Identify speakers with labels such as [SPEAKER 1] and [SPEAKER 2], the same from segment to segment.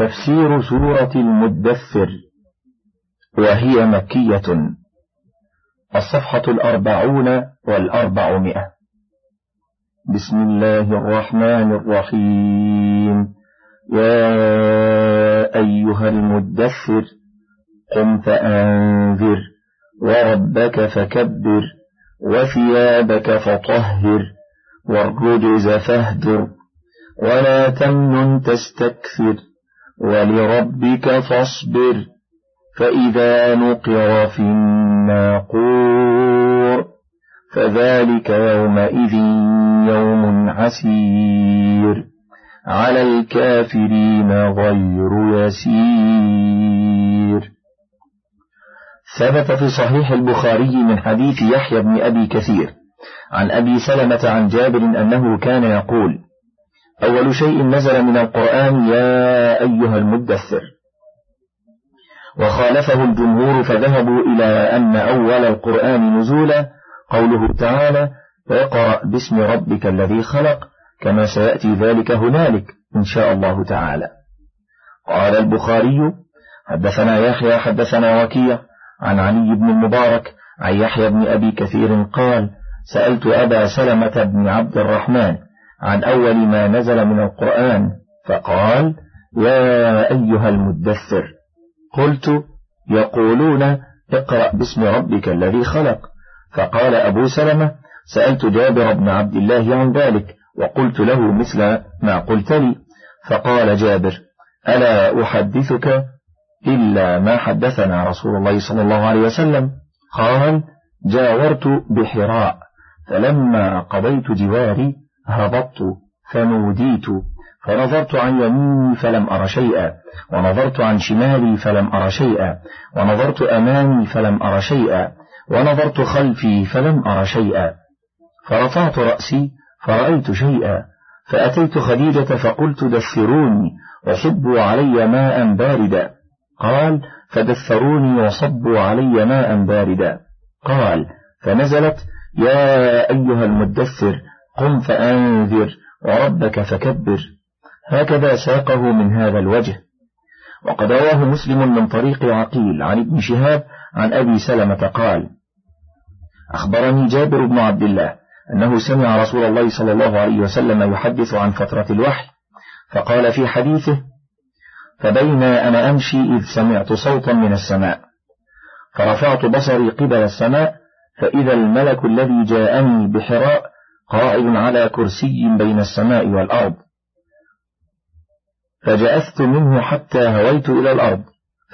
[SPEAKER 1] تفسير سورة المدثر وهي مكية الصفحة الأربعون والأربعمائة بسم الله الرحمن الرحيم يا أيها المدثر قم فأنذر وربك فكبر وثيابك فطهر والرجز فاهدر ولا تمن تستكثر ولربك فاصبر فإذا نقر في الناقور فذلك يومئذ يوم عسير على الكافرين غير يسير ثبت في صحيح البخاري من حديث يحيى بن أبي كثير عن أبي سلمة عن جابر أنه كان يقول أول شيء نزل من القرآن يا أيها المدثر وخالفه الجمهور فذهبوا إلى أن أول القرآن نزولا قوله تعالى اقرأ باسم ربك الذي خلق كما سيأتي ذلك هنالك إن شاء الله تعالى قال البخاري حدثنا يحيى حدثنا وكيع عن علي بن المبارك عن يحيى بن أبي كثير قال سألت أبا سلمة بن عبد الرحمن عن أول ما نزل من القرآن فقال يا أيها المدثر قلت يقولون اقرأ باسم ربك الذي خلق فقال أبو سلمة سألت جابر بن عبد الله عن ذلك وقلت له مثل ما قلت لي فقال جابر ألا أحدثك إلا ما حدثنا رسول الله صلى الله عليه وسلم قال جاورت بحراء فلما قضيت جواري هبطت فنوديت فنظرت عن يميني فلم أر شيئا ونظرت عن شمالي فلم أر شيئا ونظرت أمامي فلم أر شيئا ونظرت خلفي فلم أر شيئا فرفعت رأسي فرأيت شيئا فأتيت خديجة فقلت دثروني وصبوا علي ماء باردا قال فدثروني وصبوا علي ماء باردا قال فنزلت يا أيها المدثر قم فأنذر وربك فكبر هكذا ساقه من هذا الوجه وقد رواه مسلم من طريق عقيل عن ابن شهاب عن أبي سلمة قال أخبرني جابر بن عبد الله أنه سمع رسول الله صلى الله عليه وسلم يحدث عن فترة الوحي فقال في حديثه فبينا أنا أمشي إذ سمعت صوتا من السماء فرفعت بصري قبل السماء فإذا الملك الذي جاءني بحراء قائم على كرسي بين السماء والأرض فجأفت منه حتى هويت إلى الأرض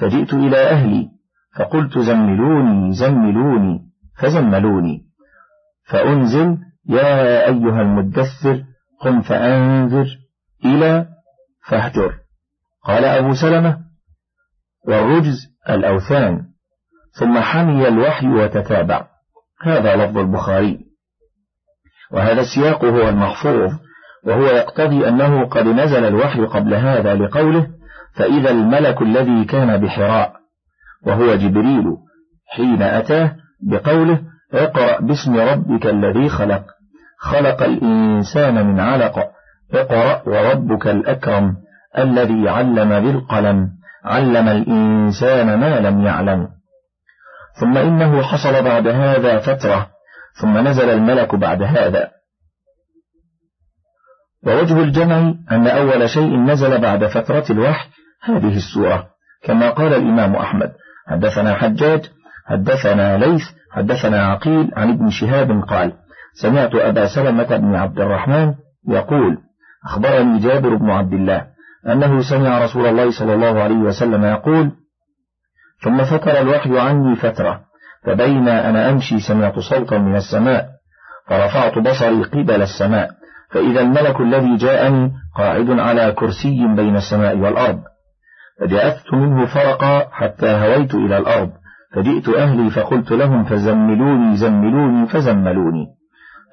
[SPEAKER 1] فجئت إلى أهلي فقلت زملوني زملوني فزملوني فأنزل يا أيها المدثر قم فأنذر إلى فاهجر قال أبو سلمة والرجز الأوثان ثم حمي الوحي وتتابع هذا لفظ البخاري وهذا السياق هو المحفوظ وهو يقتضي أنه قد نزل الوحي قبل هذا لقوله فإذا الملك الذي كان بحراء وهو جبريل حين أتاه بقوله اقرأ باسم ربك الذي خلق خلق الإنسان من علق اقرأ وربك الأكرم الذي علم بالقلم علم الإنسان ما لم يعلم ثم إنه حصل بعد هذا فترة ثم نزل الملك بعد هذا ووجه الجمع أن أول شيء نزل بعد فترة الوحي هذه السورة كما قال الإمام أحمد حدثنا حجاج حدثنا ليث حدثنا عقيل عن ابن شهاب قال سمعت أبا سلمة بن عبد الرحمن يقول أخبرني جابر بن عبد الله أنه سمع رسول الله صلى الله عليه وسلم يقول ثم فتر الوحي عني فترة فبينا أنا أمشي سمعت صوتا من السماء فرفعت بصري قبل السماء فإذا الملك الذي جاءني قاعد على كرسي بين السماء والأرض فجاءت منه فرقا حتى هويت إلى الأرض فجئت أهلي فقلت لهم فزملوني زملوني فزملوني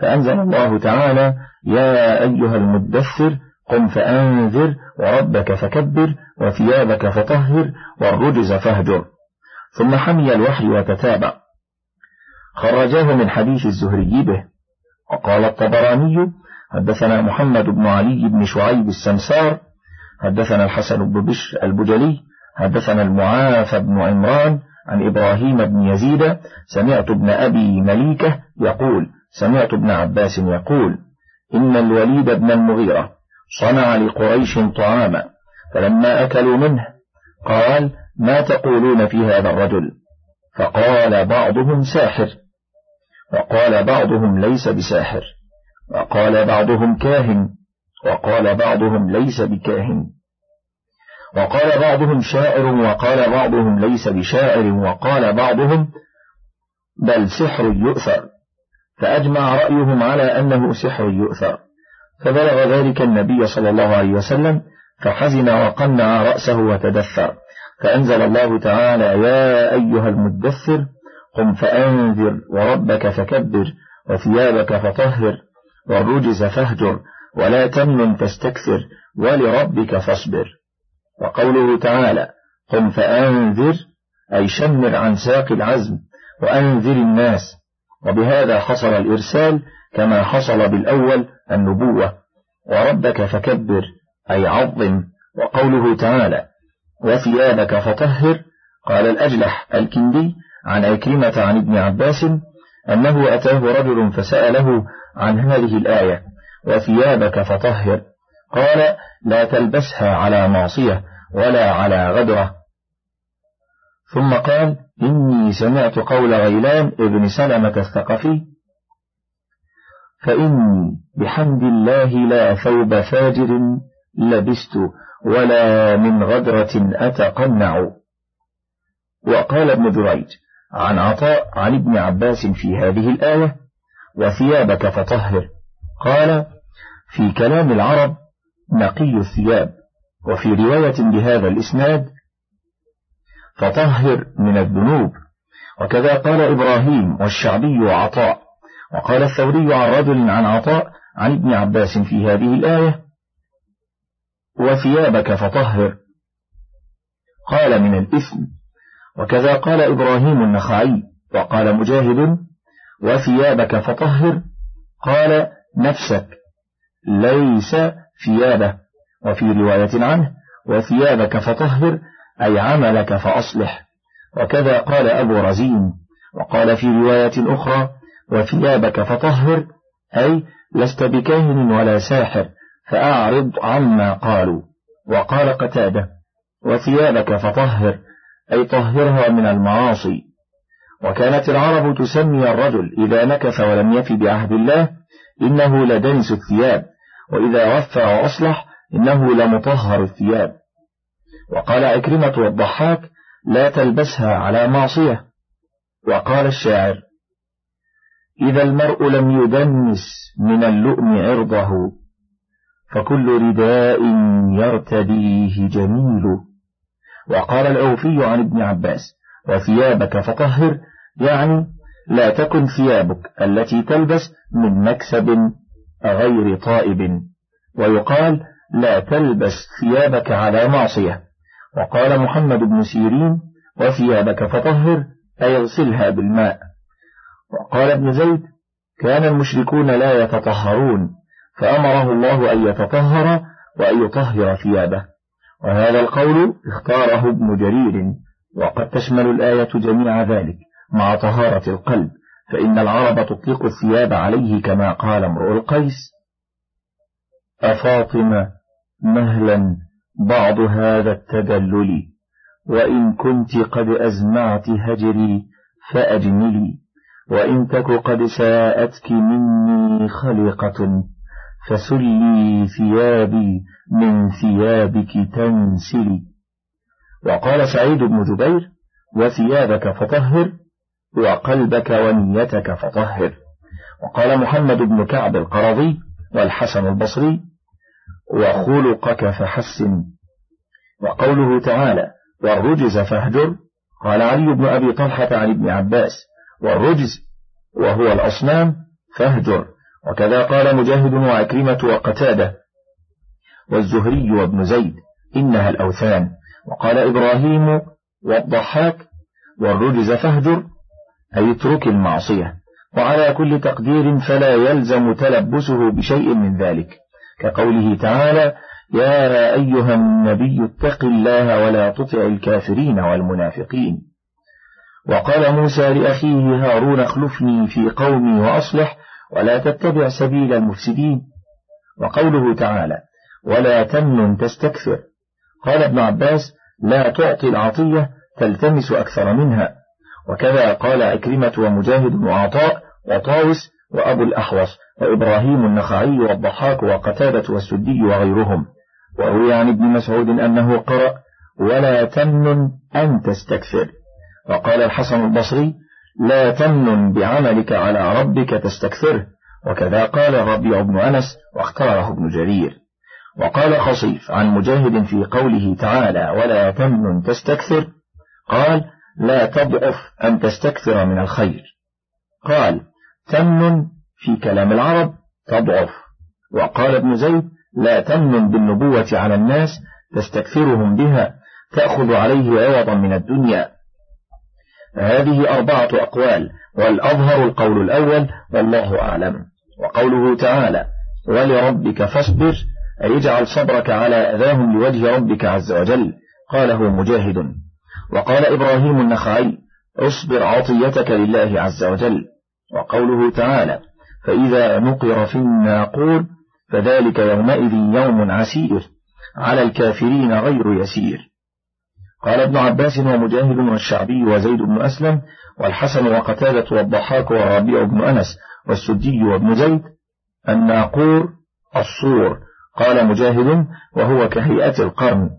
[SPEAKER 1] فأنزل الله تعالى يا أيها المدثر قم فأنذر وربك فكبر وثيابك فطهر والرجز فاهجر ثم حمي الوحي وتتابع خرجاه من حديث الزهري به وقال الطبراني حدثنا محمد بن علي بن شعيب السمسار حدثنا الحسن بن بشر البجلي حدثنا المعافى بن عمران عن إبراهيم بن يزيد سمعت ابن أبي مليكة يقول سمعت ابن عباس يقول إن الوليد بن المغيرة صنع لقريش طعاما فلما أكلوا منه قال ما تقولون في هذا الرجل فقال بعضهم ساحر وقال بعضهم ليس بساحر وقال بعضهم كاهن وقال بعضهم ليس بكاهن وقال بعضهم شاعر وقال بعضهم ليس بشاعر وقال بعضهم بل سحر يؤثر فأجمع رأيهم على أنه سحر يؤثر فبلغ ذلك النبي صلى الله عليه وسلم فحزن وقنع رأسه وتدثر فأنزل الله تعالى يا أيها المدثر قم فأنذر وربك فكبر وثيابك فطهر والرجز فاهجر ولا تمن تستكثر ولربك فاصبر وقوله تعالى قم فأنذر أي شمر عن ساق العزم وأنذر الناس وبهذا حصل الإرسال كما حصل بالأول النبوة وربك فكبر أي عظم وقوله تعالى وثيابك فطهر قال الأجلح الكندي عن عكرمة عن ابن عباس أنه أتاه رجل فسأله عن هذه الآية وثيابك فطهر قال لا تلبسها على معصية ولا على غدرة ثم قال إني سمعت قول غيلان ابن سلمة الثقفي فإني بحمد الله لا ثوب فاجر لبست ولا من غدرة أتقنع وقال ابن دريد عن عطاء عن ابن عباس في هذه الآية وثيابك فطهر قال في كلام العرب نقي الثياب وفي رواية بهذا الإسناد فطهر من الذنوب وكذا قال إبراهيم والشعبي عطاء وقال الثوري عن رجل عن عطاء عن ابن عباس في هذه الآية وثيابك فطهر قال من الإثم وكذا قال إبراهيم النخعي وقال مجاهد وثيابك فطهر قال نفسك ليس ثيابه وفي رواية عنه وثيابك فطهر أي عملك فأصلح وكذا قال أبو رزين وقال في رواية أخرى وثيابك فطهر أي لست بكاهن ولا ساحر فأعرض عما قالوا وقال قتادة وثيابك فطهر أي طهرها من المعاصي وكانت العرب تسمي الرجل إذا نكث ولم يف بعهد الله إنه لدنس الثياب وإذا وفى وأصلح إنه لمطهر الثياب وقال عكرمة والضحاك لا تلبسها على معصية وقال الشاعر إذا المرء لم يدنس من اللؤم عرضه فكل رداء يرتديه جميل وقال العوفي عن ابن عباس وثيابك فطهر يعني لا تكن ثيابك التي تلبس من مكسب غير طائب ويقال لا تلبس ثيابك على معصية وقال محمد بن سيرين وثيابك فطهر أي اغسلها بالماء وقال ابن زيد كان المشركون لا يتطهرون فأمره الله أن يتطهر وأن يطهر ثيابه وهذا القول اختاره ابن جرير وقد تشمل الآية جميع ذلك مع طهارة القلب فإن العرب تطلق الثياب عليه كما قال امرؤ القيس أفاطمة مهلا بعض هذا التدلل وإن كنت قد أزمعت هجري فأجملي وإن تك قد ساءتك مني خلقة فسلي ثيابي من ثيابك تنسلي وقال سعيد بن جبير وثيابك فطهر وقلبك ونيتك فطهر وقال محمد بن كعب القرضي والحسن البصري وخلقك فحسن وقوله تعالى والرجز فاهجر قال علي بن أبي طلحة عن ابن عباس والرجز وهو الأصنام فاهجر وكذا قال مجاهد وعكرمة وقتادة والزهري وابن زيد إنها الأوثان وقال إبراهيم والضحاك والرجز فاهجر أي اترك المعصية وعلى كل تقدير فلا يلزم تلبسه بشيء من ذلك كقوله تعالى يا أيها النبي اتق الله ولا تطع الكافرين والمنافقين وقال موسى لأخيه هارون اخلفني في قومي وأصلح ولا تتبع سبيل المفسدين وقوله تعالى ولا تمن تستكثر قال ابن عباس لا تعطي العطية تلتمس أكثر منها وكذا قال أكرمة ومجاهد وعطاء وطاوس وأبو الأحوص وإبراهيم النخعي والضحاك وقتادة والسدي وغيرهم وروي عن ابن مسعود أنه قرأ ولا تمن أن تستكثر وقال الحسن البصري لا تمن بعملك على ربك تستكثره وكذا قال الربيع بن أنس واختاره ابن جرير وقال خصيف عن مجاهد في قوله تعالى ولا تمن تستكثر قال لا تضعف أن تستكثر من الخير قال تمن في كلام العرب تضعف وقال ابن زيد لا تمن بالنبوة على الناس تستكثرهم بها تأخذ عليه عوضا من الدنيا هذه أربعة أقوال والأظهر القول الأول والله أعلم وقوله تعالى ولربك فاصبر أي اجعل صبرك على أذاهم لوجه ربك عز وجل قاله مجاهد وقال إبراهيم النخعي اصبر عطيتك لله عز وجل وقوله تعالى فإذا نقر في الناقور فذلك يومئذ يوم عسير على الكافرين غير يسير قال ابن عباس ومجاهد والشعبي وزيد بن أسلم والحسن وقتادة والضحاك والربيع بن أنس والسدي وابن زيد الناقور الصور قال مجاهد وهو كهيئة القرن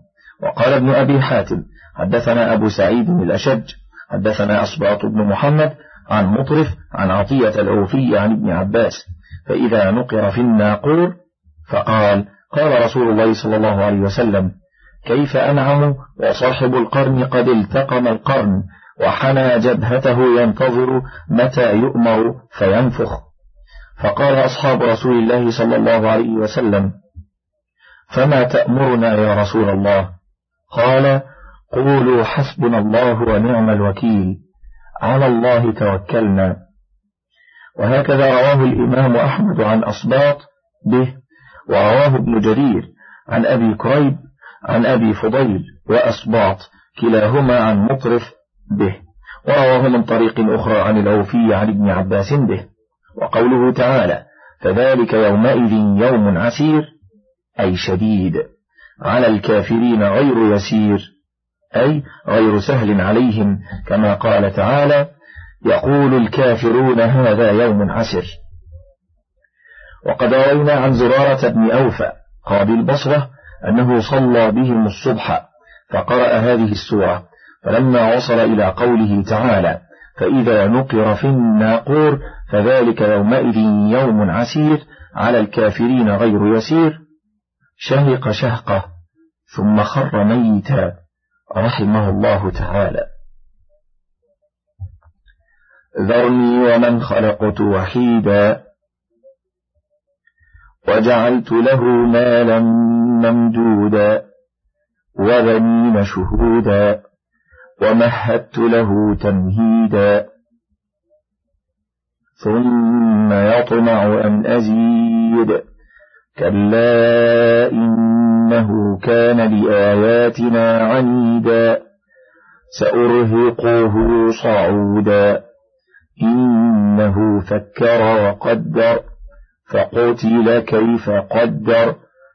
[SPEAKER 1] وقال ابن أبي حاتم حدثنا أبو سعيد الأشج حدثنا أصباط بن محمد عن مطرف عن عطية الأوفي عن ابن عباس فإذا نقر في الناقور فقال قال رسول الله صلى الله عليه وسلم كيف أنعم وصاحب القرن قد التقم القرن وحنى جبهته ينتظر متى يؤمر فينفخ فقال أصحاب رسول الله صلى الله عليه وسلم فما تأمرنا يا رسول الله قال قولوا حسبنا الله ونعم الوكيل على الله توكلنا وهكذا رواه الإمام أحمد عن أصباط به ورواه ابن جرير عن أبي كريب عن أبي فضيل وأسباط كلاهما عن مطرف به ورواه من طريق أخرى عن الأوفي عن ابن عباس به وقوله تعالى فذلك يومئذ يوم عسير أي شديد على الكافرين غير يسير أي غير سهل عليهم كما قال تعالى يقول الكافرون هذا يوم عسر وقد روينا عن زرارة بن أوفى قاضي البصرة أنه صلى بهم الصبح فقرأ هذه السورة فلما وصل إلى قوله تعالى فإذا نقر في الناقور فذلك يومئذ يوم عسير على الكافرين غير يسير شهق شهقة ثم خر ميتا رحمه الله تعالى ذرني ومن خلقت وحيدا وجعلت له مالا ممدودا وبنين شهودا ومهدت له تمهيدا ثم يطمع أن أزيد كلا إنه كان لآياتنا عنيدا سأرهقه صعودا إنه فكر وقدر فقتل كيف قدر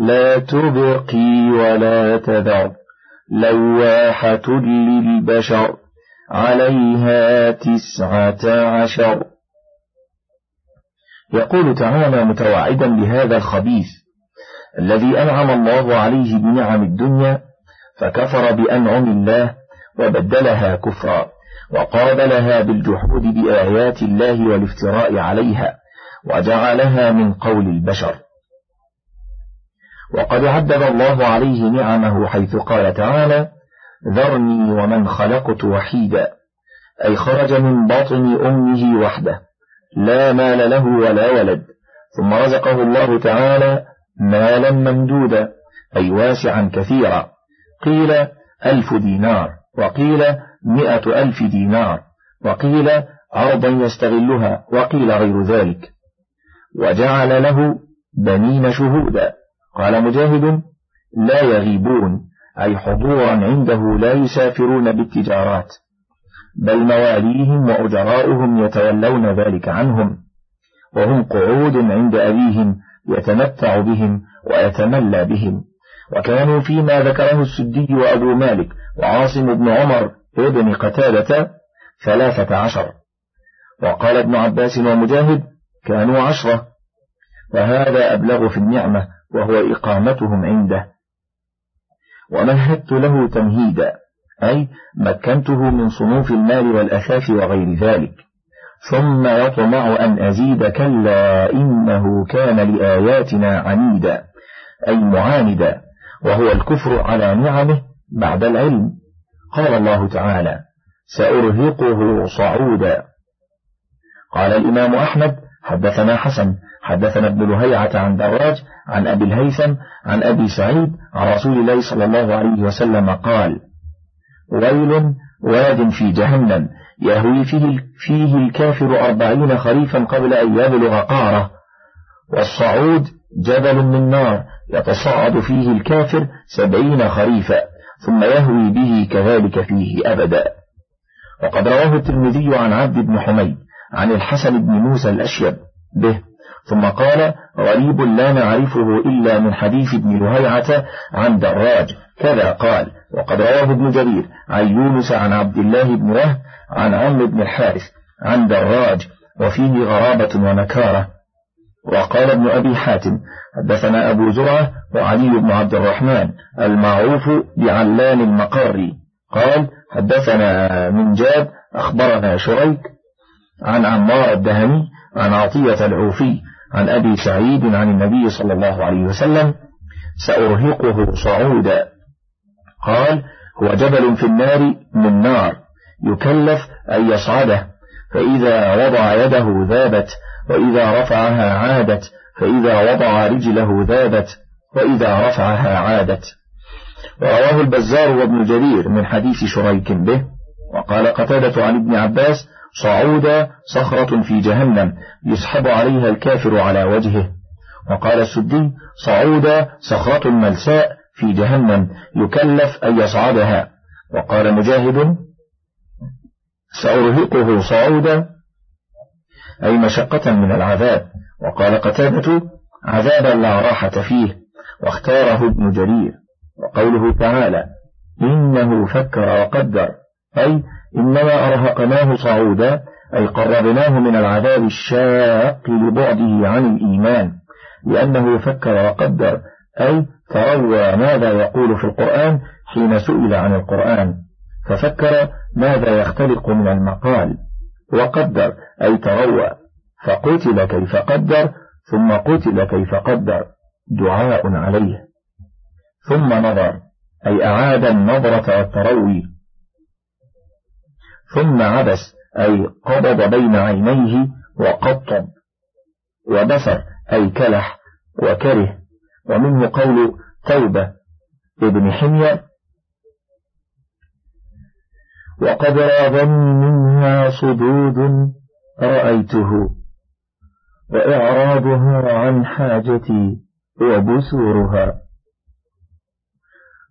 [SPEAKER 1] لا تبقي ولا تذر لواحة للبشر عليها تسعة عشر يقول تعالى متوعدا بهذا الخبيث الذي أنعم الله عليه بنعم الدنيا فكفر بأنعم الله وبدلها كفرا وقابلها بالجحود بآيات الله والافتراء عليها وجعلها من قول البشر وقد عدد الله عليه نعمه حيث قال تعالى ذرني ومن خلقت وحيدا أي خرج من بطن أمه وحده لا مال له ولا ولد ثم رزقه الله تعالى مالا ممدودا أي واسعا كثيرا قيل ألف دينار وقيل مئة ألف دينار وقيل أرضا يستغلها وقيل غير ذلك وجعل له بنين شهودا قال مجاهد لا يغيبون أي حضورا عنده لا يسافرون بالتجارات بل مواليهم وأجراؤهم يتولون ذلك عنهم وهم قعود عند أبيهم يتمتع بهم ويتملى بهم وكانوا فيما ذكره السدي وأبو مالك وعاصم بن عمر ابن قتادة ثلاثة عشر وقال ابن عباس ومجاهد كانوا عشرة وهذا أبلغ في النعمة وهو إقامتهم عنده ومهدت له تمهيدا أي مكنته من صنوف المال والأثاث وغير ذلك ثم يطمع أن أزيد كلا إنه كان لآياتنا عنيدا أي معاندا وهو الكفر على نعمه بعد العلم قال الله تعالى سأرهقه صعودا قال الإمام أحمد حدثنا حسن حدثنا ابن لهيعة عن دراج عن أبي الهيثم عن أبي سعيد عن رسول الله صلى الله عليه وسلم قال ويل واد في جهنم يهوي فيه, فيه الكافر أربعين خريفا قبل أن يبلغ قاره والصعود جبل من نار يتصعد فيه الكافر سبعين خريفا ثم يهوي به كذلك فيه أبدا وقد رواه الترمذي عن عبد بن حميد عن الحسن بن موسى الأشيب به ثم قال غريب لا نعرفه إلا من حديث ابن لهيعة عن دراج كذا قال وقد رواه ابن جرير عن يونس عن عبد الله بن وهب عن عمرو بن الحارث عن دراج وفيه غرابة ونكارة وقال ابن أبي حاتم حدثنا أبو زرعة وعلي بن عبد الرحمن المعروف بعلان المقري قال حدثنا من جاب أخبرنا شريك عن عمار الدهمي عن عطية العوفي عن أبي سعيد عن النبي صلى الله عليه وسلم سأرهقه صعودا قال هو جبل في النار من نار يكلف أن يصعده فإذا وضع يده ذابت وإذا رفعها عادت فإذا وضع رجله ذابت وإذا رفعها عادت ورواه البزار وابن جرير من حديث شريك به وقال قتادة عن ابن عباس صعودا صخرة في جهنم يسحب عليها الكافر على وجهه وقال السدي صعودا صخرة ملساء في جهنم يكلف أن يصعدها وقال مجاهد سأرهقه صعودا أي مشقة من العذاب وقال قتادة عذابا لا راحة فيه واختاره ابن جرير وقوله تعالى إنه فكر وقدر أي إنما أرهقناه صعودا أي قربناه من العذاب الشاق لبعده عن الإيمان لأنه فكر وقدر أي تروى ماذا يقول في القرآن حين سئل عن القرآن ففكر ماذا يختلق من المقال وقدر أي تروى فقتل كيف قدر ثم قتل كيف قدر دعاء عليه ثم نظر أي أعاد النظرة والتروي ثم عبس أي قبض بين عينيه وقطب وبسر أي كلح وكره ومنه قول توبة ابن حمية وقد راغني منها صدود رأيته وإعراضها عن حاجتي وبثورها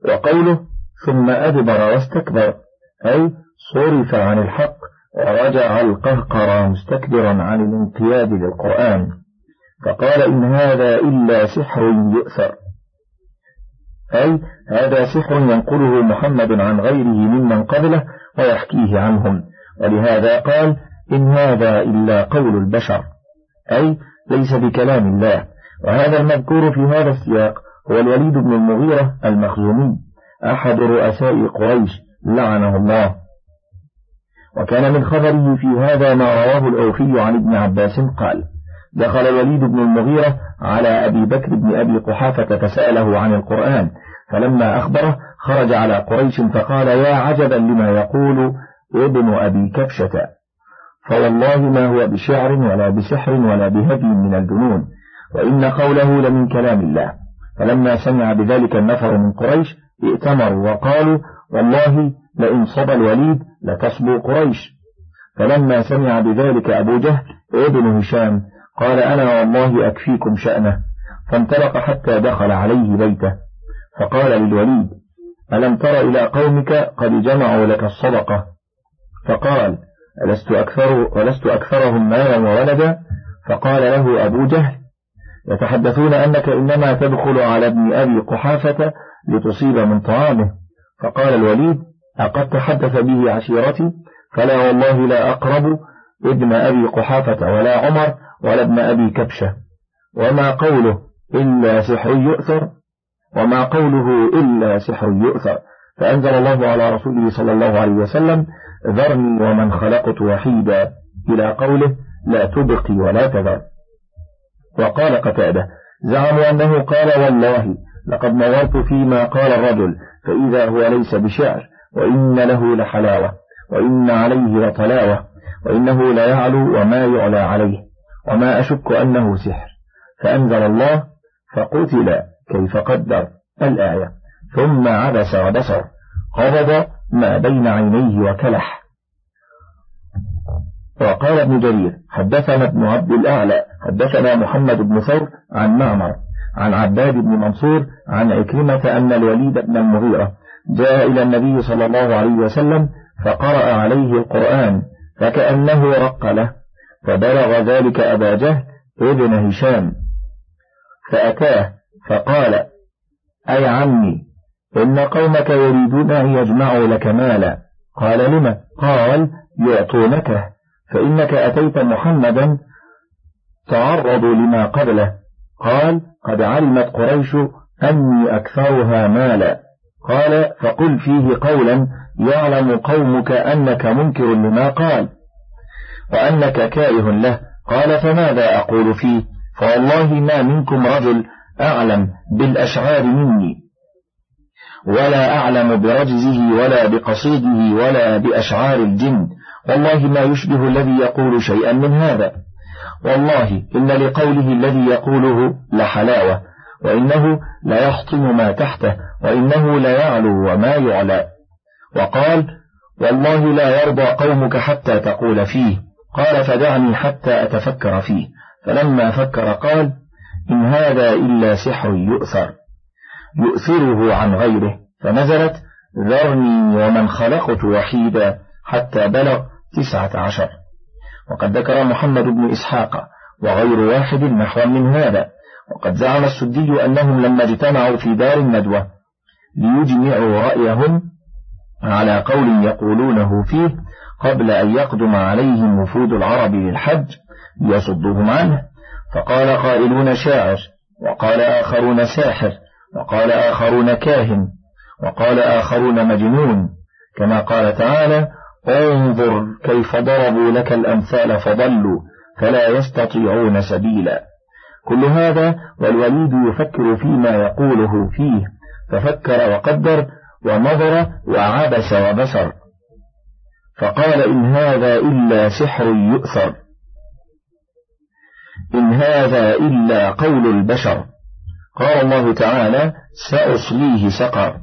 [SPEAKER 1] وقوله ثم أدبر واستكبر أي صرف عن الحق رجع القهقر مستكبرا عن الانقياد للقرآن فقال إن هذا إلا سحر يؤثر أي هذا سحر ينقله محمد عن غيره ممن قبله ويحكيه عنهم ولهذا قال إن هذا إلا قول البشر أي ليس بكلام الله وهذا المذكور في هذا السياق هو الوليد بن المغيرة المخزومي أحد رؤساء قريش لعنه الله وكان من خبره في هذا ما رواه الأوفي عن ابن عباس قال دخل الوليد بن المغيرة على أبي بكر بن أبي قحافة فسأله عن القرآن فلما أخبره خرج على قريش فقال يا عجبا لما يقول ابن أبي كبشة فوالله ما هو بشعر ولا بسحر ولا بهدي من الجنون وإن قوله لمن كلام الله فلما سمع بذلك النفر من قريش ائتمروا وقالوا والله لئن صبى الوليد لتصبو قريش فلما سمع بذلك أبو جهل ابن هشام قال أنا والله أكفيكم شأنه فانطلق حتى دخل عليه بيته فقال للوليد ألم تر إلى قومك قد جمعوا لك الصدقة فقال ألست, أكثر ألست أكثرهم مالا وولدا فقال له أبو جهل يتحدثون أنك إنما تدخل على ابن أبي قحافة لتصيب من طعامه فقال الوليد أقد تحدث به عشيرتي فلا والله لا أقرب ابن أبي قحافة ولا عمر ولا ابن أبي كبشة وما قوله إلا سحر يؤثر وما قوله إلا سحر يؤثر فأنزل الله على رسوله صلى الله عليه وسلم ذرني ومن خلقت وحيدا إلى قوله لا تبقي ولا تذر وقال قتادة زعموا أنه قال والله لقد نظرت فيما قال الرجل فإذا هو ليس بشعر وإن له لحلاوة وإن عليه لطلاوة وإنه ليعلو وما يعلى عليه وما أشك أنه سحر فأنزل الله فقتل كيف قدر الآية ثم عبس وبصر قبض ما بين عينيه وكلح وقال ابن جرير حدثنا ابن عبد الأعلى حدثنا محمد بن ثور عن معمر عن عباد بن منصور عن عكرمة أن الوليد بن المغيرة جاء إلى النبي صلى الله عليه وسلم فقرأ عليه القرآن فكأنه رق له فبلغ ذلك أبا جهل ابن هشام فأتاه فقال أي عمي إن قومك يريدون أن يجمعوا لك مالا قال لم قال يعطونكه فإنك أتيت محمدا تعرض لما قبله قال قد علمت قريش أني أكثرها مالا قال فقل فيه قولا يعلم قومك أنك منكر لما قال وأنك كائه له قال فماذا أقول فيه فوالله ما منكم رجل أعلم بالأشعار مني ولا أعلم برجزه ولا بقصيده ولا بأشعار الجن والله ما يشبه الذي يقول شيئا من هذا والله إن لقوله الذي يقوله لحلاوة وإنه ليحطم ما تحته وإنه ليعلو وما يعلى وقال والله لا يرضى قومك حتى تقول فيه قال فدعني حتى أتفكر فيه فلما فكر قال إن هذا إلا سحر يؤثر يؤثره عن غيره فنزلت ذرني ومن خلقت وحيدا حتى بلغ تسعة عشر وقد ذكر محمد بن إسحاق وغير واحد نحو من هذا وقد زعم السدي أنهم لما اجتمعوا في دار الندوة ليجمعوا رأيهم على قول يقولونه فيه قبل أن يقدم عليهم وفود العرب للحج ليصدوهم عنه فقال قائلون شاعر وقال آخرون ساحر وقال آخرون كاهن وقال آخرون مجنون كما قال تعالى انظر كيف ضربوا لك الأمثال فضلوا فلا يستطيعون سبيلا كل هذا والوليد يفكر فيما يقوله فيه ففكر وقدر ونظر وعبس وبصر فقال إن هذا إلا سحر يؤثر إن هذا إلا قول البشر قال الله تعالى سأصليه سقر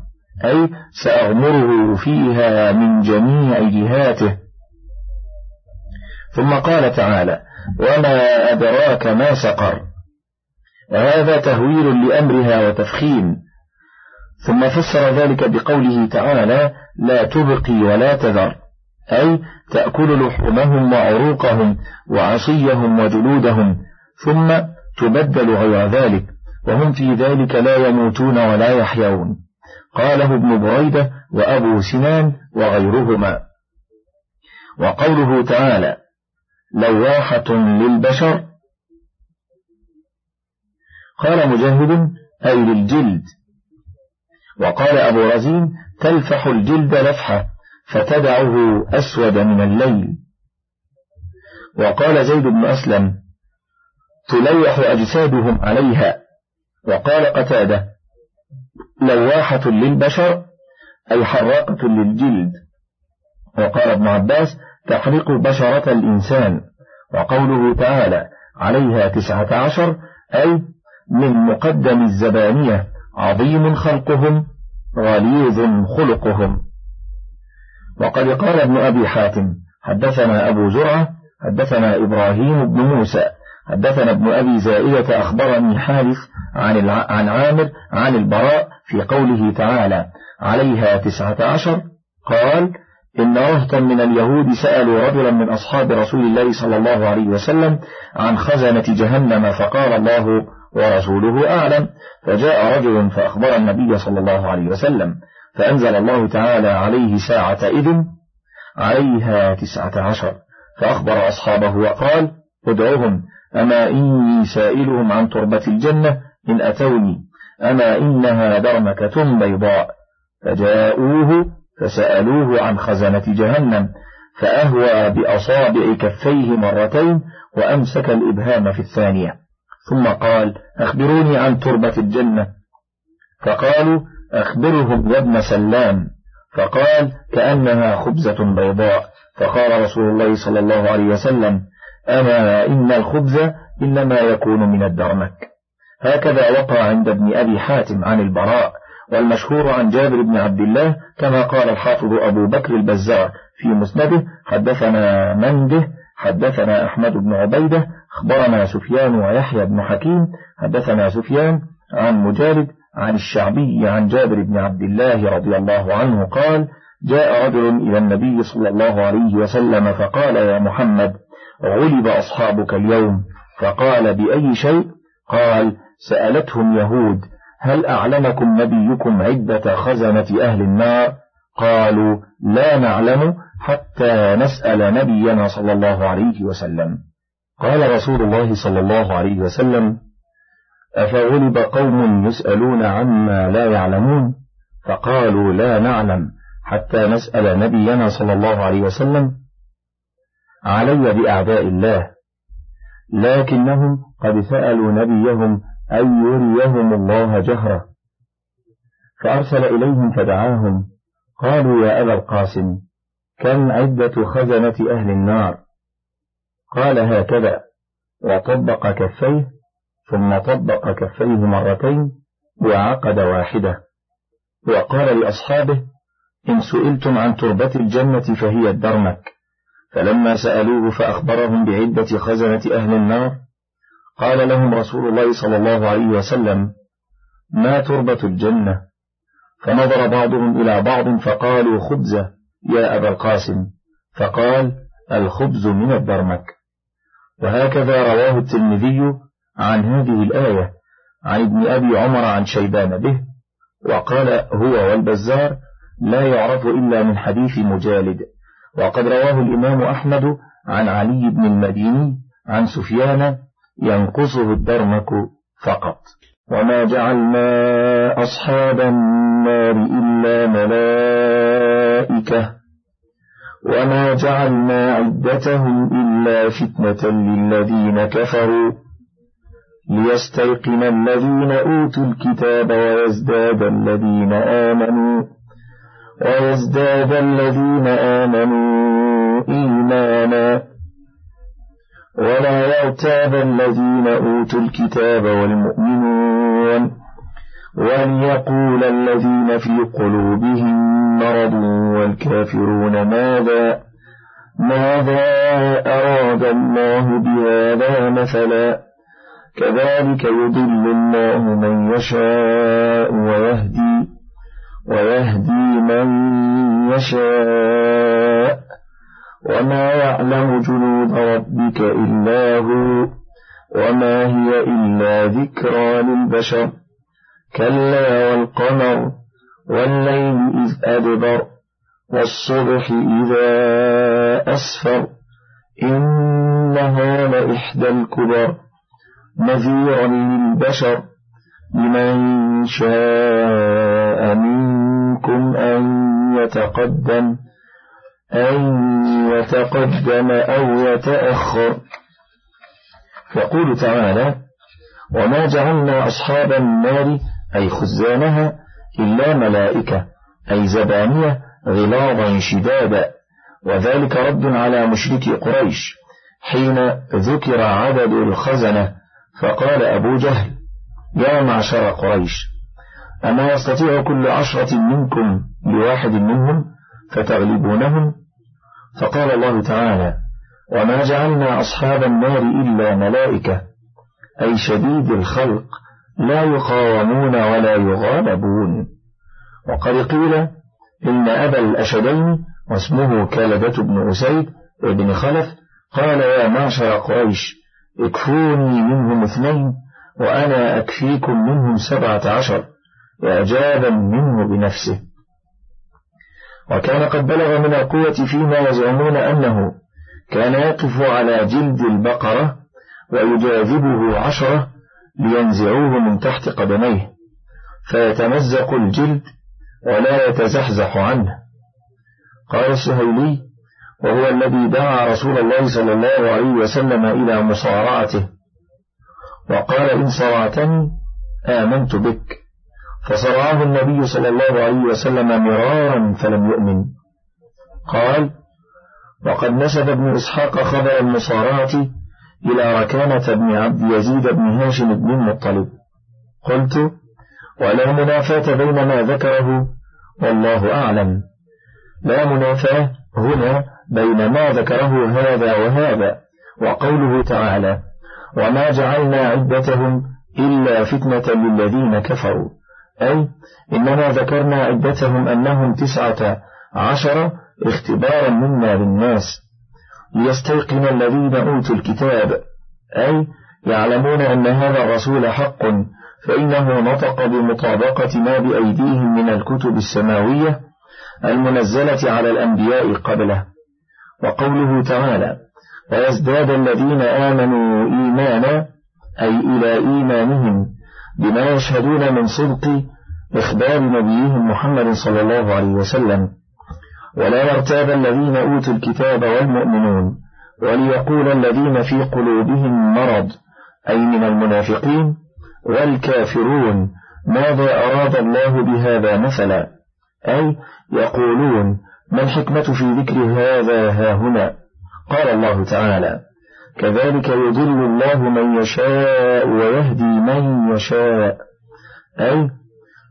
[SPEAKER 1] أي سأغمره فيها من جميع جهاته ثم قال تعالى وما أدراك ما سقر وهذا تهويل لأمرها وتفخيم ثم فسر ذلك بقوله تعالى لا تبقي ولا تذر أي تأكل لحومهم وعروقهم وعصيهم وجلودهم ثم تبدل غير ذلك وهم في ذلك لا يموتون ولا يحيون قاله ابن بريدة وأبو سنان وغيرهما وقوله تعالى لواحة للبشر قال مجاهد أي للجلد وقال أبو رزين تلفح الجلد لفحة فتدعه أسود من الليل وقال زيد بن أسلم تلوح أجسادهم عليها وقال قتادة لواحة للبشر أي حراقة للجلد وقال ابن عباس تحرق بشرة الإنسان وقوله تعالى عليها تسعة عشر أي من مقدم الزبانية عظيم خلقهم غليظ خلقهم وقد قال ابن أبي حاتم حدثنا أبو زرعة حدثنا إبراهيم بن موسى حدثنا ابن أبي زائدة أخبرني حارث عن عن عامر عن البراء في قوله تعالى عليها تسعة عشر قال إن رهطا من اليهود سألوا رجلا من أصحاب رسول الله صلى الله عليه وسلم عن خزنة جهنم فقال الله ورسوله أعلم فجاء رجل فأخبر النبي صلى الله عليه وسلم فأنزل الله تعالى عليه ساعة إذن عليها تسعة عشر فأخبر أصحابه وقال ادعوهم أما إني سائلهم عن تربة الجنة إن أتوني أما إنها درمكة بيضاء فجاءوه فسألوه عن خزنة جهنم فأهوى بأصابع كفيه مرتين وأمسك الإبهام في الثانية ثم قال أخبروني عن تربة الجنة فقالوا أخبرهم يا ابن سلام فقال كأنها خبزة بيضاء فقال رسول الله صلى الله عليه وسلم أما إن الخبز إنما يكون من الدرمك هكذا وقع عند ابن أبي حاتم عن البراء والمشهور عن جابر بن عبد الله كما قال الحافظ أبو بكر البزار في مسنده حدثنا منده حدثنا أحمد بن عبيدة أخبرنا سفيان ويحيى بن حكيم حدثنا سفيان عن مجالد عن الشعبي عن جابر بن عبد الله رضي الله عنه قال جاء رجل إلى النبي صلى الله عليه وسلم فقال يا محمد غلب أصحابك اليوم فقال بأي شيء قال سألتهم يهود هل أعلمكم نبيكم عدة خزنة أهل النار قالوا لا نعلم حتى نسأل نبينا صلى الله عليه وسلم قال رسول الله صلى الله عليه وسلم أفغلب قوم يسألون عما لا يعلمون فقالوا لا نعلم حتى نسأل نبينا صلى الله عليه وسلم علي بأعداء الله لكنهم قد سألوا نبيهم أن يريهم الله جهرة فأرسل إليهم فدعاهم قالوا يا أبا القاسم كم عدة خزنة أهل النار قال هكذا وطبق كفيه ثم طبق كفيه مرتين وعقد واحدة وقال لأصحابه إن سئلتم عن تربة الجنة فهي الدرمك فلما سألوه فأخبرهم بعدة خزنة أهل النار قال لهم رسول الله صلى الله عليه وسلم ما تربة الجنة فنظر بعضهم إلى بعض فقالوا خبزة يا أبا القاسم فقال الخبز من الدرمك وهكذا رواه الترمذي عن هذه الآية عن ابن أبي عمر عن شيبان به وقال هو والبزار لا يعرف إلا من حديث مجالد وقد رواه الإمام أحمد عن علي بن المديني عن سفيان ينقصه الدرمك فقط وما جعلنا أصحاب النار إلا ملائكة وما جعلنا عدتهم إلا فتنة للذين كفروا ليستيقن الذين أوتوا الكتاب ويزداد الذين آمنوا ويزداد الذين آمنوا إيمانا ولا يرتاب الذين أوتوا الكتاب والمؤمنون وأن يقول الذين في قلوبهم مرض والكافرون ماذا ماذا أراد الله بهذا مثلا كذلك يضل الله من يشاء ويهدي ويهدي من يشاء وما يعلم جنود ربك إلا هو وما هي إلا ذكرى للبشر كلا والقمر والليل إذ أدبر والصبح إذا أسفر إنها لإحدى الكبر نذيرا للبشر لمن شاء منكم أن يتقدم أن يتقدم أو يتأخر يقول تعالى وما جعلنا أصحاب النار أي خزانها إلا ملائكة أي زبانية غلاظا شدادا وذلك رد على مشركي قريش حين ذكر عدد الخزنة فقال أبو جهل يا معشر قريش أما يستطيع كل عشرة منكم بواحد منهم فتغلبونهم فقال الله تعالى وما جعلنا أصحاب النار إلا ملائكة أي شديد الخلق لا يقاومون ولا يغالبون وقد قيل إن أبا الأشدين واسمه كلبة بن أسيد بن خلف قال يا معشر قريش اكفوني منهم اثنين وأنا أكفيكم منهم سبعة عشر إعجابا منه بنفسه وكان قد بلغ من القوة فيما يزعمون أنه كان يقف على جلد البقرة ويجاذبه عشرة لينزعوه من تحت قدميه فيتمزق الجلد ولا يتزحزح عنه قال السهيلي وهو الذي دعا رسول الله صلى الله عليه وسلم إلى مصارعته وقال إن صرعتني آمنت بك فصرعه النبي صلى الله عليه وسلم مرارا فلم يؤمن قال وقد نسب ابن إسحاق خبر المصارعة إلى ركانة بن عبد يزيد بن هاشم بن المطلب قلت ولا منافاة بين ما ذكره والله أعلم لا منافاة هنا بين ما ذكره هذا وهذا وقوله تعالى وما جعلنا عدتهم إلا فتنة للذين كفروا أي إنما ذكرنا عدتهم أنهم تسعة عشر اختبارا منا للناس ليستيقن الذين أوتوا الكتاب أي يعلمون أن هذا الرسول حق فإنه نطق بمطابقة ما بأيديهم من الكتب السماوية المنزلة على الأنبياء قبله وقوله تعالى ويزداد الذين آمنوا إيمانا أي إلى إيمانهم بما يشهدون من صدق إخبار نبيهم محمد صلى الله عليه وسلم ولا يرتاب الذين أوتوا الكتاب والمؤمنون وليقول الذين في قلوبهم مرض أي من المنافقين والكافرون ماذا أراد الله بهذا مثلا أي يقولون ما الحكمة في ذكر هذا ها هنا قال الله تعالى كذلك يضل الله من يشاء ويهدي من يشاء أي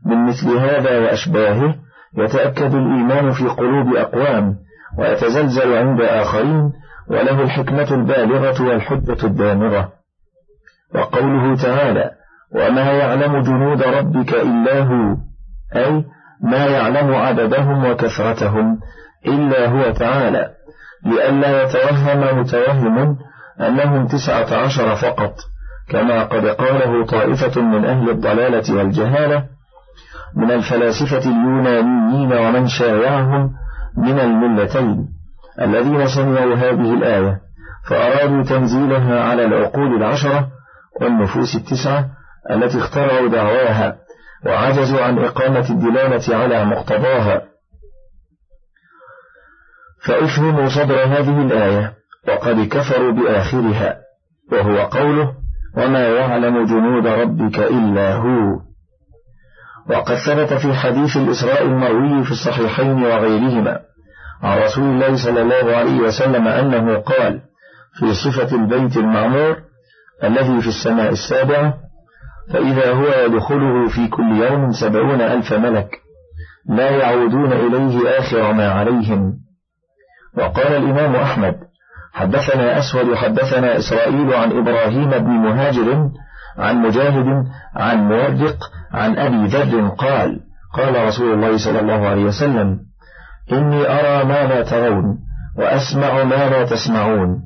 [SPEAKER 1] من مثل هذا وأشباهه يتأكد الإيمان في قلوب أقوام ويتزلزل عند آخرين وله الحكمة البالغة والحجة الدامغة وقوله تعالى وما يعلم جنود ربك إلا هو أي ما يعلم عددهم وكثرتهم إلا هو تعالى لئلا يتوهم متوهم أنهم تسعة عشر فقط كما قد قاله طائفة من أهل الضلالة والجهالة من الفلاسفة اليونانيين ومن شايعهم من الملتين الذين سمعوا هذه الآية فأرادوا تنزيلها على العقول العشرة والنفوس التسعة التي اخترعوا دعواها وعجزوا عن إقامة الدلالة على مقتضاها فافهموا صدر هذه الآية وقد كفروا بآخرها وهو قوله وما يعلم جنود ربك إلا هو وقد ثبت في حديث الإسراء المروي في الصحيحين وغيرهما عن رسول الله صلى الله عليه وسلم أنه قال في صفة البيت المعمور الذي في السماء السابعة فإذا هو يدخله في كل يوم سبعون ألف ملك لا يعودون إليه آخر ما عليهم وقال الإمام أحمد حدثنا أسود حدثنا إسرائيل عن إبراهيم بن مهاجر عن مجاهد عن موبق عن أبي ذر قال قال رسول الله صلى الله عليه وسلم إني أرى ما لا ترون وأسمع ما لا تسمعون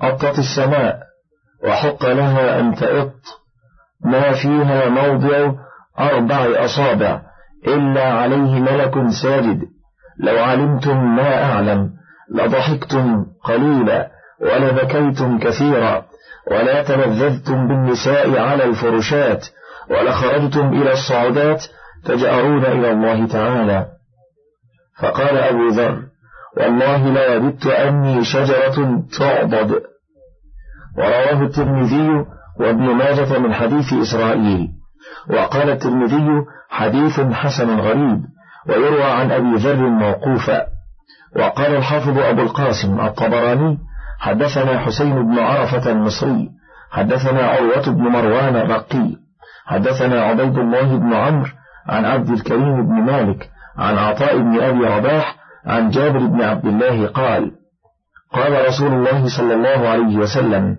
[SPEAKER 1] أطت السماء وحق لها أن تئط ما فيها موضع أربع أصابع إلا عليه ملك ساجد لو علمتم ما أعلم لضحكتم قليلا ولبكيتم كثيرا ولا تلذذتم بالنساء على الفرشات ولخرجتم إلى الصعودات تجأرون إلى الله تعالى فقال أبو ذر والله لا يبت أني شجرة تعضد ورواه الترمذي وابن ماجة من حديث إسرائيل وقال الترمذي حديث حسن غريب ويروى عن أبي ذر موقوفا وقال الحافظ أبو القاسم الطبراني حدثنا حسين بن عرفة المصري حدثنا عروة بن مروان الرقي حدثنا عبيد الله بن عمرو عن عبد الكريم بن مالك عن عطاء بن أبي رباح عن جابر بن عبد الله قال قال رسول الله صلى الله عليه وسلم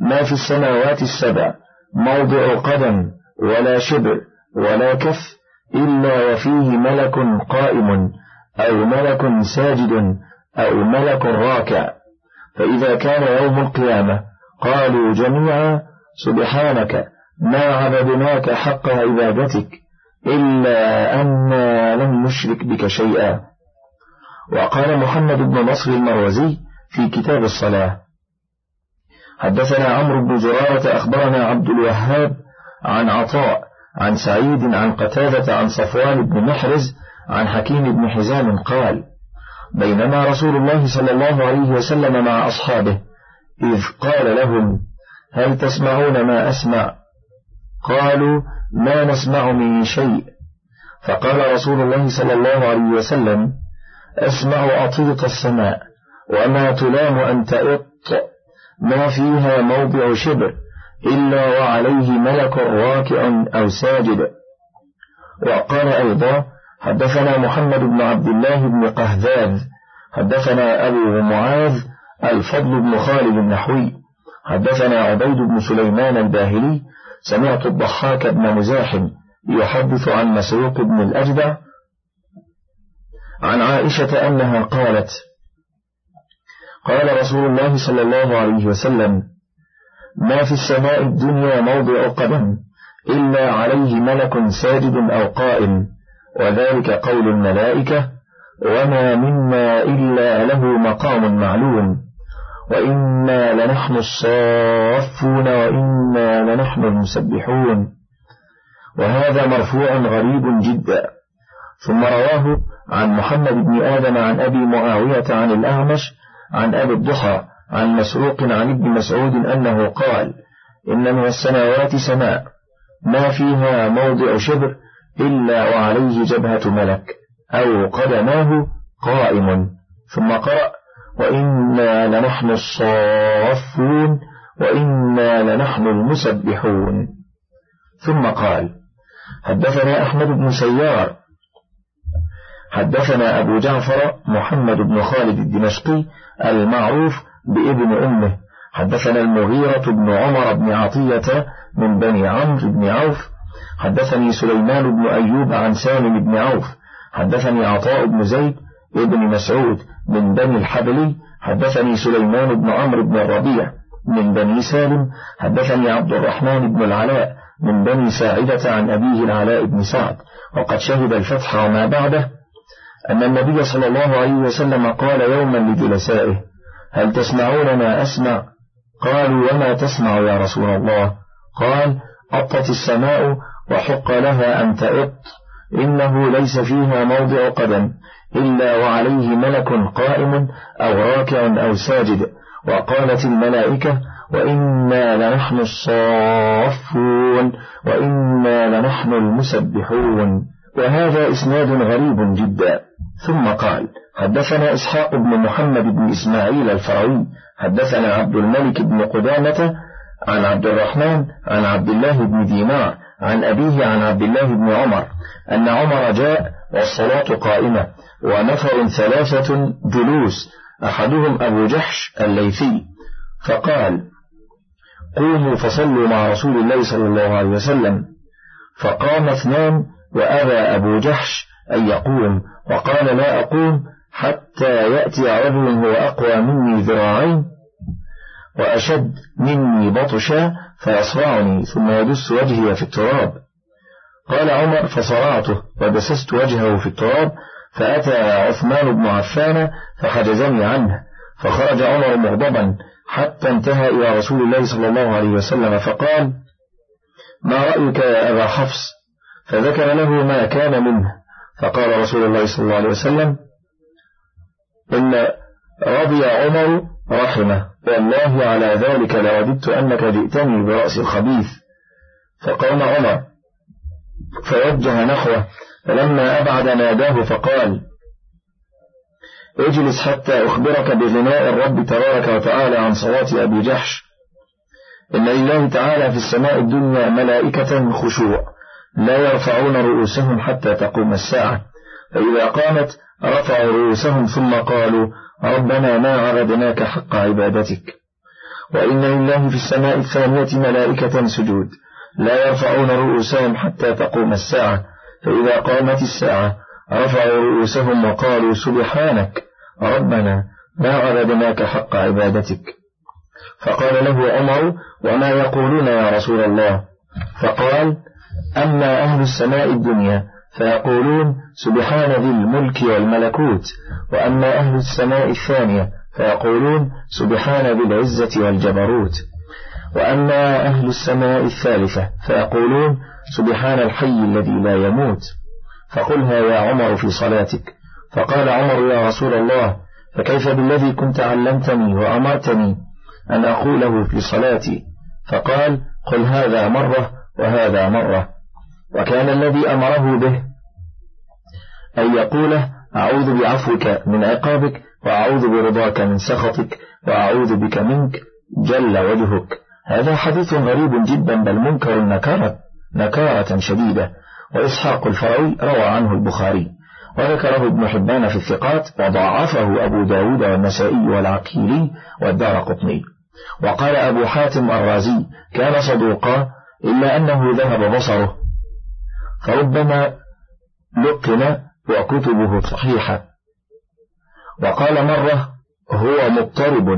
[SPEAKER 1] ما في السماوات السبع موضع قدم ولا شبر ولا كف إلا وفيه ملك قائم أو ملك ساجد أو ملك راكع فإذا كان يوم القيامة قالوا جميعا سبحانك ما عبدناك حق عبادتك إلا أنا لم نشرك بك شيئا وقال محمد بن نصر المروزي في كتاب الصلاة حدثنا عمرو بن زرارة أخبرنا عبد الوهاب عن عطاء عن سعيد عن قتادة عن صفوان بن محرز عن حكيم بن حزام قال بينما رسول الله صلى الله عليه وسلم مع أصحابه إذ قال لهم هل تسمعون ما أسمع قالوا ما نسمع من شيء فقال رسول الله صلى الله عليه وسلم أسمع أطيق السماء وما تلام أن تئط ما فيها موضع شبر إلا وعليه ملك راكع أو ساجد وقال أيضا حدثنا محمد بن عبد الله بن قهذاذ حدثنا أبو معاذ الفضل بن خالد النحوي حدثنا عبيد بن سليمان الباهلي سمعت الضحاك بن مزاحم يحدث عن مسروق بن الأجدع عن عائشة أنها قالت قال رسول الله صلى الله عليه وسلم ما في السماء الدنيا موضع قدم إلا عليه ملك ساجد أو قائم وذلك قول الملائكة وما منا إلا له مقام معلوم وإنا لنحن الصافون وإنا لنحن المسبحون وهذا مرفوع غريب جدا ثم رواه عن محمد بن آدم عن أبي معاوية عن الأعمش عن أبي الضحى عن مسروق عن ابن مسعود أنه قال إن من السماوات سماء ما فيها موضع شبر إلا وعليه جبهة ملك أو قدماه قائم ثم قرأ وإنا لنحن الصافون وإنا لنحن المسبحون ثم قال حدثنا أحمد بن سيار حدثنا أبو جعفر محمد بن خالد الدمشقي المعروف بابن أمه حدثنا المغيرة بن عمر بن عطية من بني عمرو بن عوف حدثني سليمان بن أيوب عن سالم بن عوف حدثني عطاء بن زيد ابن مسعود من بني الحبلي حدثني سليمان بن عمرو بن الربيع من بني سالم حدثني عبد الرحمن بن العلاء من بني ساعدة عن أبيه العلاء بن سعد وقد شهد الفتح وما بعده أن النبي صلى الله عليه وسلم قال يوما لجلسائه هل تسمعون ما أسمع قالوا وما تسمع يا رسول الله قال أطت السماء وحق لها أن تئط إنه ليس فيها موضع قدم إلا وعليه ملك قائم أو راكع أو ساجد وقالت الملائكة وإنا لنحن الصافون وإنا لنحن المسبحون وهذا إسناد غريب جدا ثم قال حدثنا إسحاق بن محمد بن إسماعيل الفروي حدثنا عبد الملك بن قدامة عن عبد الرحمن عن عبد الله بن دينار عن أبيه عن عبد الله بن عمر أن عمر جاء والصلاة قائمة ونفر ثلاثة جلوس أحدهم أبو جحش الليثي فقال قوموا فصلوا مع رسول الله صلى الله عليه وسلم فقام اثنان وأبى أبو جحش أن يقوم وقال لا أقوم حتى يأتي رجل هو أقوى مني ذراعين وأشد مني بطشا فيصرعني ثم يدس وجهي في التراب قال عمر فصرعته ودسست وجهه في التراب فأتى عثمان بن عفان فحجزني عنه فخرج عمر مغضبا حتى انتهى إلى رسول الله صلى الله عليه وسلم فقال ما رأيك يا أبا حفص فذكر له ما كان منه فقال رسول الله صلى الله عليه وسلم إن رضي عمر رحمة والله على ذلك لوددت أنك جئتني برأس الخبيث فقام عمر فوجه نحوه فلما أبعد ناداه فقال اجلس حتى أخبرك بغناء الرب تبارك وتعالى عن صلاة أبي جحش إن لله تعالى في السماء الدنيا ملائكة خشوع لا يرفعون رؤوسهم حتى تقوم الساعة فإذا قامت رفعوا رؤوسهم ثم قالوا ربنا ما عبدناك حق عبادتك وإن لله في السماء الثانية ملائكة سجود لا يرفعون رؤوسهم حتى تقوم الساعة فإذا قامت الساعة رفعوا رؤوسهم وقالوا سبحانك ربنا ما عبدناك حق عبادتك فقال له عمر وما يقولون يا رسول الله فقال أما أهل السماء الدنيا فيقولون سبحان ذي الملك والملكوت وأما أهل السماء الثانية فيقولون سبحان ذي العزة والجبروت وأما أهل السماء الثالثة فيقولون سبحان الحي الذي لا يموت فقلها يا عمر في صلاتك فقال عمر يا رسول الله فكيف بالذي كنت علمتني وأمرتني أن أقوله في صلاتي فقال قل هذا مرة وهذا مرة وكان الذي أمره به أن يقول أعوذ بعفوك من عقابك وأعوذ برضاك من سخطك وأعوذ بك منك جل وجهك هذا حديث غريب جدا بل منكر نكارة نكارة شديدة وإسحاق الفرعي روى عنه البخاري وذكره ابن حبان في الثقات وضاعفه أبو داود والنسائي والعقيلي والدار قطني وقال أبو حاتم الرازي كان صدوقا إلا أنه ذهب بصره فربما لقن وكتبه صحيحة وقال مرة هو مضطرب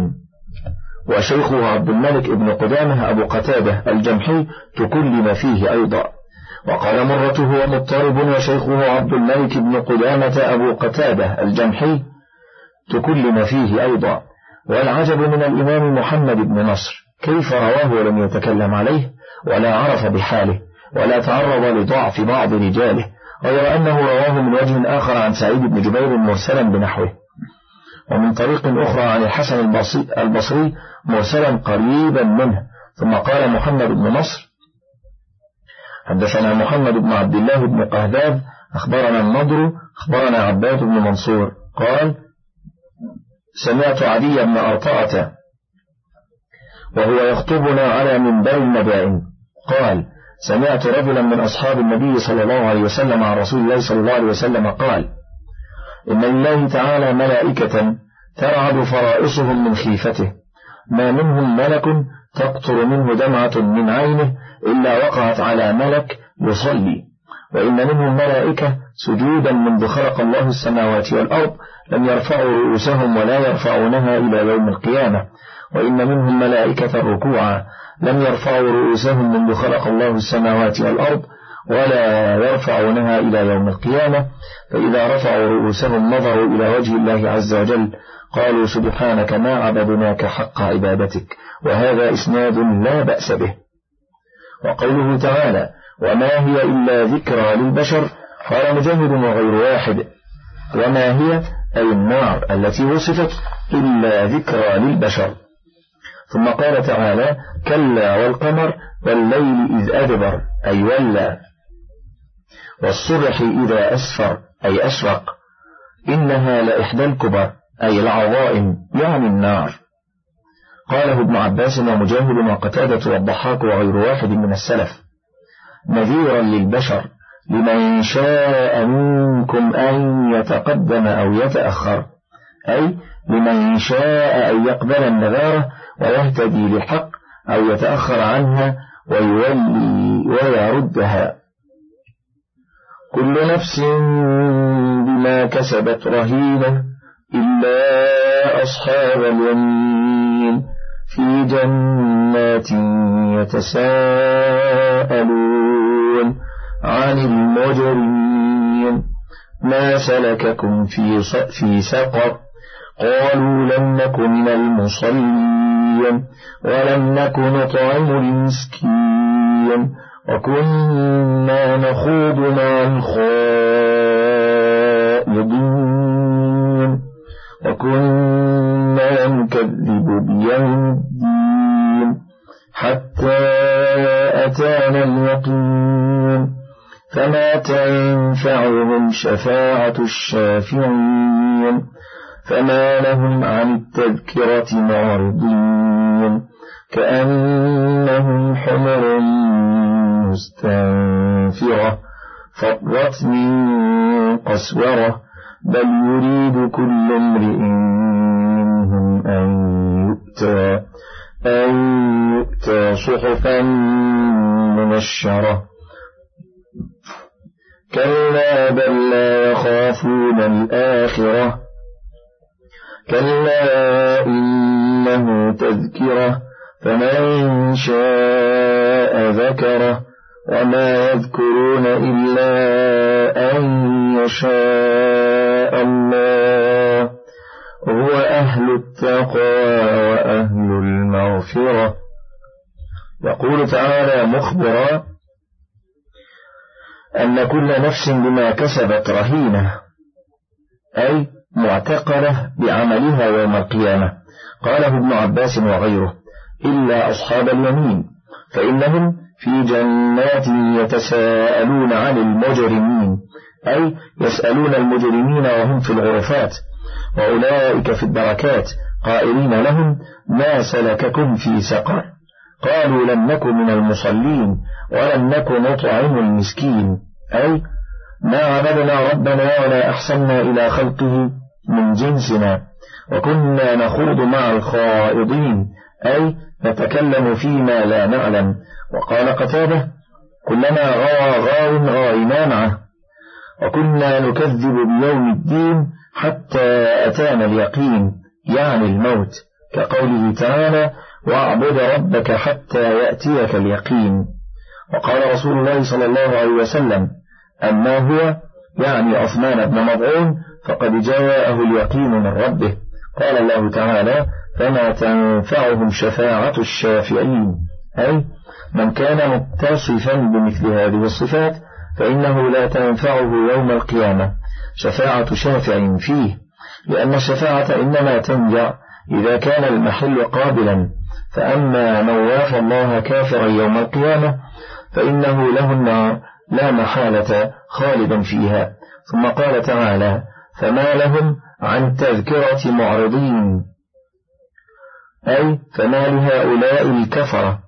[SPEAKER 1] وشيخه عبد الملك ابن قدامة أبو قتادة الجمحي تكلم فيه أيضا وقال مرة هو مضطرب وشيخه عبد الملك ابن قدامة أبو قتادة الجمحي تكلم فيه أيضا والعجب من الإمام محمد بن نصر كيف رواه ولم يتكلم عليه ولا عرف بحاله ولا تعرض لضعف بعض رجاله غير أنه رواه من وجه آخر عن سعيد بن جبير مرسلا بنحوه ومن طريق أخرى عن الحسن البصري مرسلا قريبا منه ثم قال محمد بن نصر حدثنا محمد بن عبد الله بن قهذاب أخبرنا النضر أخبرنا عباد بن منصور قال سمعت عدي بن أرطاة وهو يخطبنا على منبر المدائن قال سمعت رجلا من أصحاب النبي صلى الله عليه وسلم عن رسول الله صلى الله عليه وسلم قال إن الله تعالى ملائكة ترعد فرائصهم من خيفته ما منهم ملك تقطر منه دمعة من عينه إلا وقعت على ملك يصلي وإن منهم ملائكة سجودا منذ خلق الله السماوات والأرض لم يرفعوا رؤوسهم ولا يرفعونها إلى يوم القيامة وإن منهم ملائكة ركوعا لم يرفعوا رؤوسهم منذ خلق الله السماوات والأرض ولا يرفعونها إلى يوم القيامة فإذا رفعوا رؤوسهم نظروا إلى وجه الله عز وجل قالوا سبحانك ما عبدناك حق عبادتك وهذا إسناد لا بأس به وقوله تعالى وما هي إلا ذكرى للبشر قال مجاهد وغير واحد وما هي أي النار التي وصفت إلا ذكرى للبشر ثم قال تعالى كلا والقمر والليل إذ أدبر أي ولى والصبح إذا أسفر أي أشرق إنها لإحدى الكبر أي العظائم يعني النار قاله ابن عباس ومجاهد وقتادة والضحاك وغير واحد من السلف نذيرا للبشر لمن شاء منكم أن يتقدم أو يتأخر أي لمن شاء أن يقبل النذارة ويهتدي لحق أو يتأخر عنها ويولي ويردها كل نفس بما كسبت رهينة إلا أصحاب اليمين في جنات يتساءلون عن المجرمين ما سلككم في, في سقر قالوا لم نكن من المصلين ولم نك نطعم المسكين وكنا نخوض مع الخائضين وكنا نكذب بيوم الدين حتى أتانا اليقين فما تنفعهم شفاعة الشافعين فما لهم عن التذكرة معرضين كأنهم حمر مستنفرة فرت من قسورة بل يريد كل امرئ منهم أن يؤتى أن يؤتى صحفا منشرة كلا بل لا يخافون الآخرة كلا إنه تذكرة فمن شاء ذكره وما يذكرون إلا أن يشاء الله هو أهل التقوى وأهل المغفرة يقول تعالى مخبرا أن كل نفس بما كسبت رهينة أي معتقلة بعملها يوم القيامة قاله ابن عباس وغيره إلا أصحاب اليمين فإنهم في جنات يتساءلون عن المجرمين أي يسألون المجرمين وهم في الغرفات وأولئك في الدركات قائلين لهم ما سلككم في سقر قالوا لم نك من المصلين ولم نك نطعم المسكين أي ما عبدنا ربنا ولا أحسنا إلى خلقه من جنسنا وكنا نخوض مع الخائضين أي نتكلم فيما لا نعلم وقال قتادة كلما غوى غاو غاينا معه وكنا نكذب بيوم الدين حتى أتانا اليقين يعني الموت كقوله تعالى واعبد ربك حتى يأتيك اليقين وقال رسول الله صلى الله عليه وسلم أما هو يعني عثمان بن مضعون فقد جاءه اليقين من ربه قال الله تعالى فما تنفعهم شفاعة الشافعين أي من كان متصفا بمثل هذه الصفات فإنه لا تنفعه يوم القيامة شفاعة شافع فيه لأن الشفاعة إنما تنجع إذا كان المحل قابلا فأما من وافى الله كافرا يوم القيامة فإنه له النار لا محالة خالدا فيها ثم قال تعالى فما لهم عن تذكرة معرضين أي فما لهؤلاء الكفرة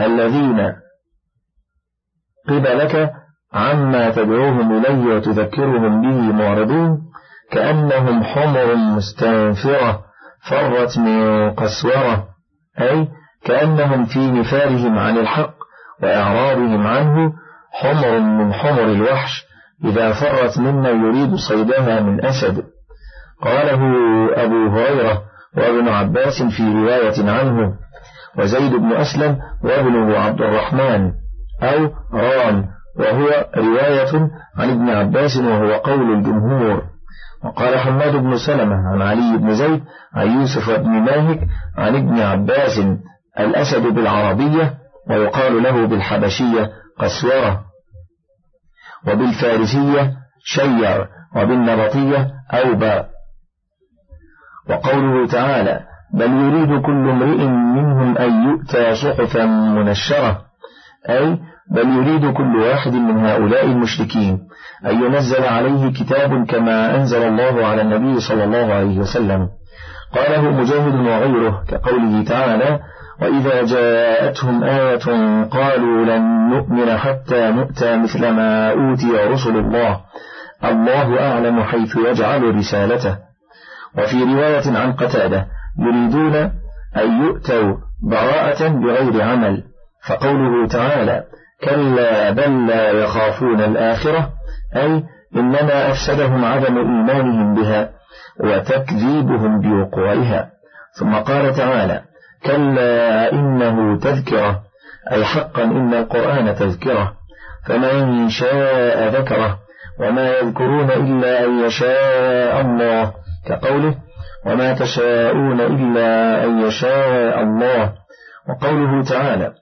[SPEAKER 1] الذين قبلك عما تدعوهم إليه وتذكرهم به معرضون كأنهم حمر مستنفرة فرت من قسورة أي كأنهم في نفارهم عن الحق وإعراضهم عنه حمر من حمر الوحش إذا فرت مما يريد صيدها من أسد قاله أبو هريرة وابن عباس في رواية عنه وزيد بن أسلم وابنه عبد الرحمن أو رام وهو رواية عن ابن عباس وهو قول الجمهور وقال حماد بن سلمة عن علي بن زيد عن يوسف بن ماهك عن ابن عباس الأسد بالعربية ويقال له بالحبشية قسورة وبالفارسية شيع وبالنبطية أوبى وقوله تعالى بل يريد كل امرئ منهم أن يؤتى صحفا منشرة أي بل يريد كل واحد من هؤلاء المشركين أن ينزل عليه كتاب كما أنزل الله على النبي صلى الله عليه وسلم قاله مجاهد وغيره كقوله تعالى وإذا جاءتهم آية قالوا لن نؤمن حتى نؤتى مثل ما أوتي رسل الله الله أعلم حيث يجعل رسالته وفي رواية عن قتادة يريدون أن يؤتوا براءة بغير عمل فقوله تعالى كلا بل لا يخافون الآخرة أي إنما أفسدهم عدم إيمانهم بها وتكذيبهم بوقوعها ثم قال تعالى كلا إنه تذكرة أي حقا إن القرآن تذكرة فمن شاء ذكره وما يذكرون إلا أن يشاء الله كقوله وما تشاءون إلا أن يشاء الله وقوله تعالى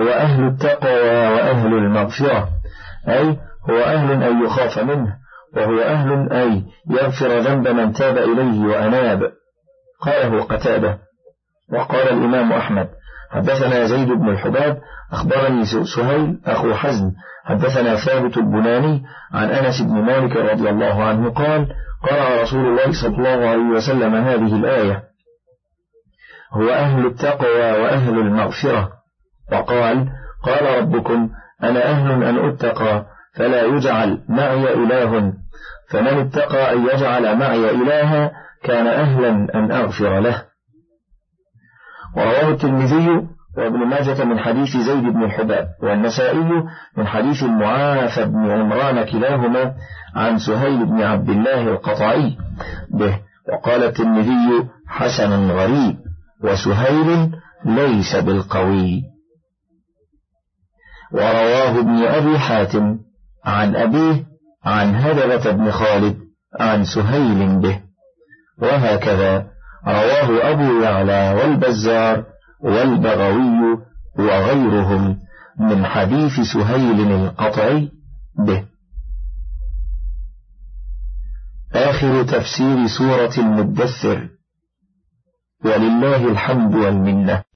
[SPEAKER 1] هو أهل التقوى وأهل المغفرة أي هو أهل أن يخاف منه وهو أهل أي يغفر ذنب من تاب إليه وأناب قاله قتابة وقال الإمام أحمد حدثنا زيد بن الحباب أخبرني سهيل أخو حزم حدثنا ثابت البناني عن أنس بن مالك رضي الله عنه قال قرأ رسول الله صلى الله عليه وسلم هذه الآية هو أهل التقوى وأهل المغفرة وقال قال ربكم أنا أهل أن أتقى فلا يجعل معي إله فمن اتقى أن يجعل معي إلها كان أهلا أن أغفر له ورواه الترمذي وابن ماجة من حديث زيد بن الحباب والنسائي من حديث المعافى بن عمران كلاهما عن سهيل بن عبد الله القطعي به وقال الترمذي حسن غريب وسهيل ليس بالقوي ورواه ابن أبي حاتم عن أبيه عن هدبة بن خالد عن سهيل به وهكذا رواه أبو يعلى والبزار والبغوي وغيرهم من حديث سهيل القطعي به آخر تفسير سورة المدثر ولله الحمد والمنة